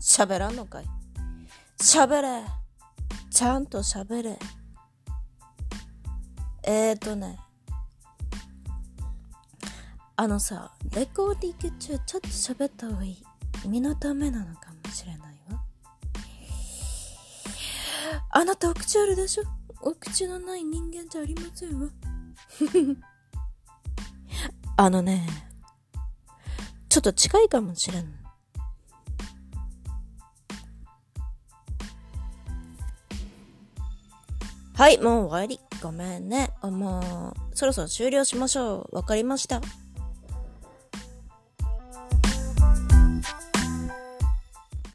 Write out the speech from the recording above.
喋らんのかい？喋れ。ちゃんと喋れ。えーとね。あのさレコーディング中ちょっと喋った方がいい。身のためなのかもしれないわ。あなたお口あるでしょ？お口のない人間じゃありませんわ。あのねちょっと近いかもしれんはい、もう終わり。ごめんね。あもう、そろそろ終了しましょう。わかりました。